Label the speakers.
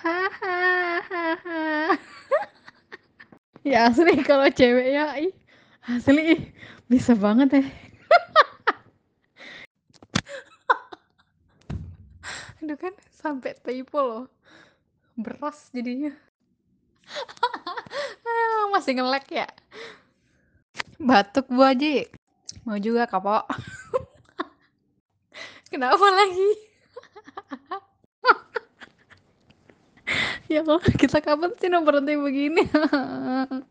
Speaker 1: Ya asli kalau cewek ya, asli bisa banget ya. Aduh kan sampai typo loh, beras jadinya. Masih nge-lag ya? Batuk Bu Haji, mau juga kapok. Kenapa lagi? Ya Allah, kita kapan sih no berhenti begini?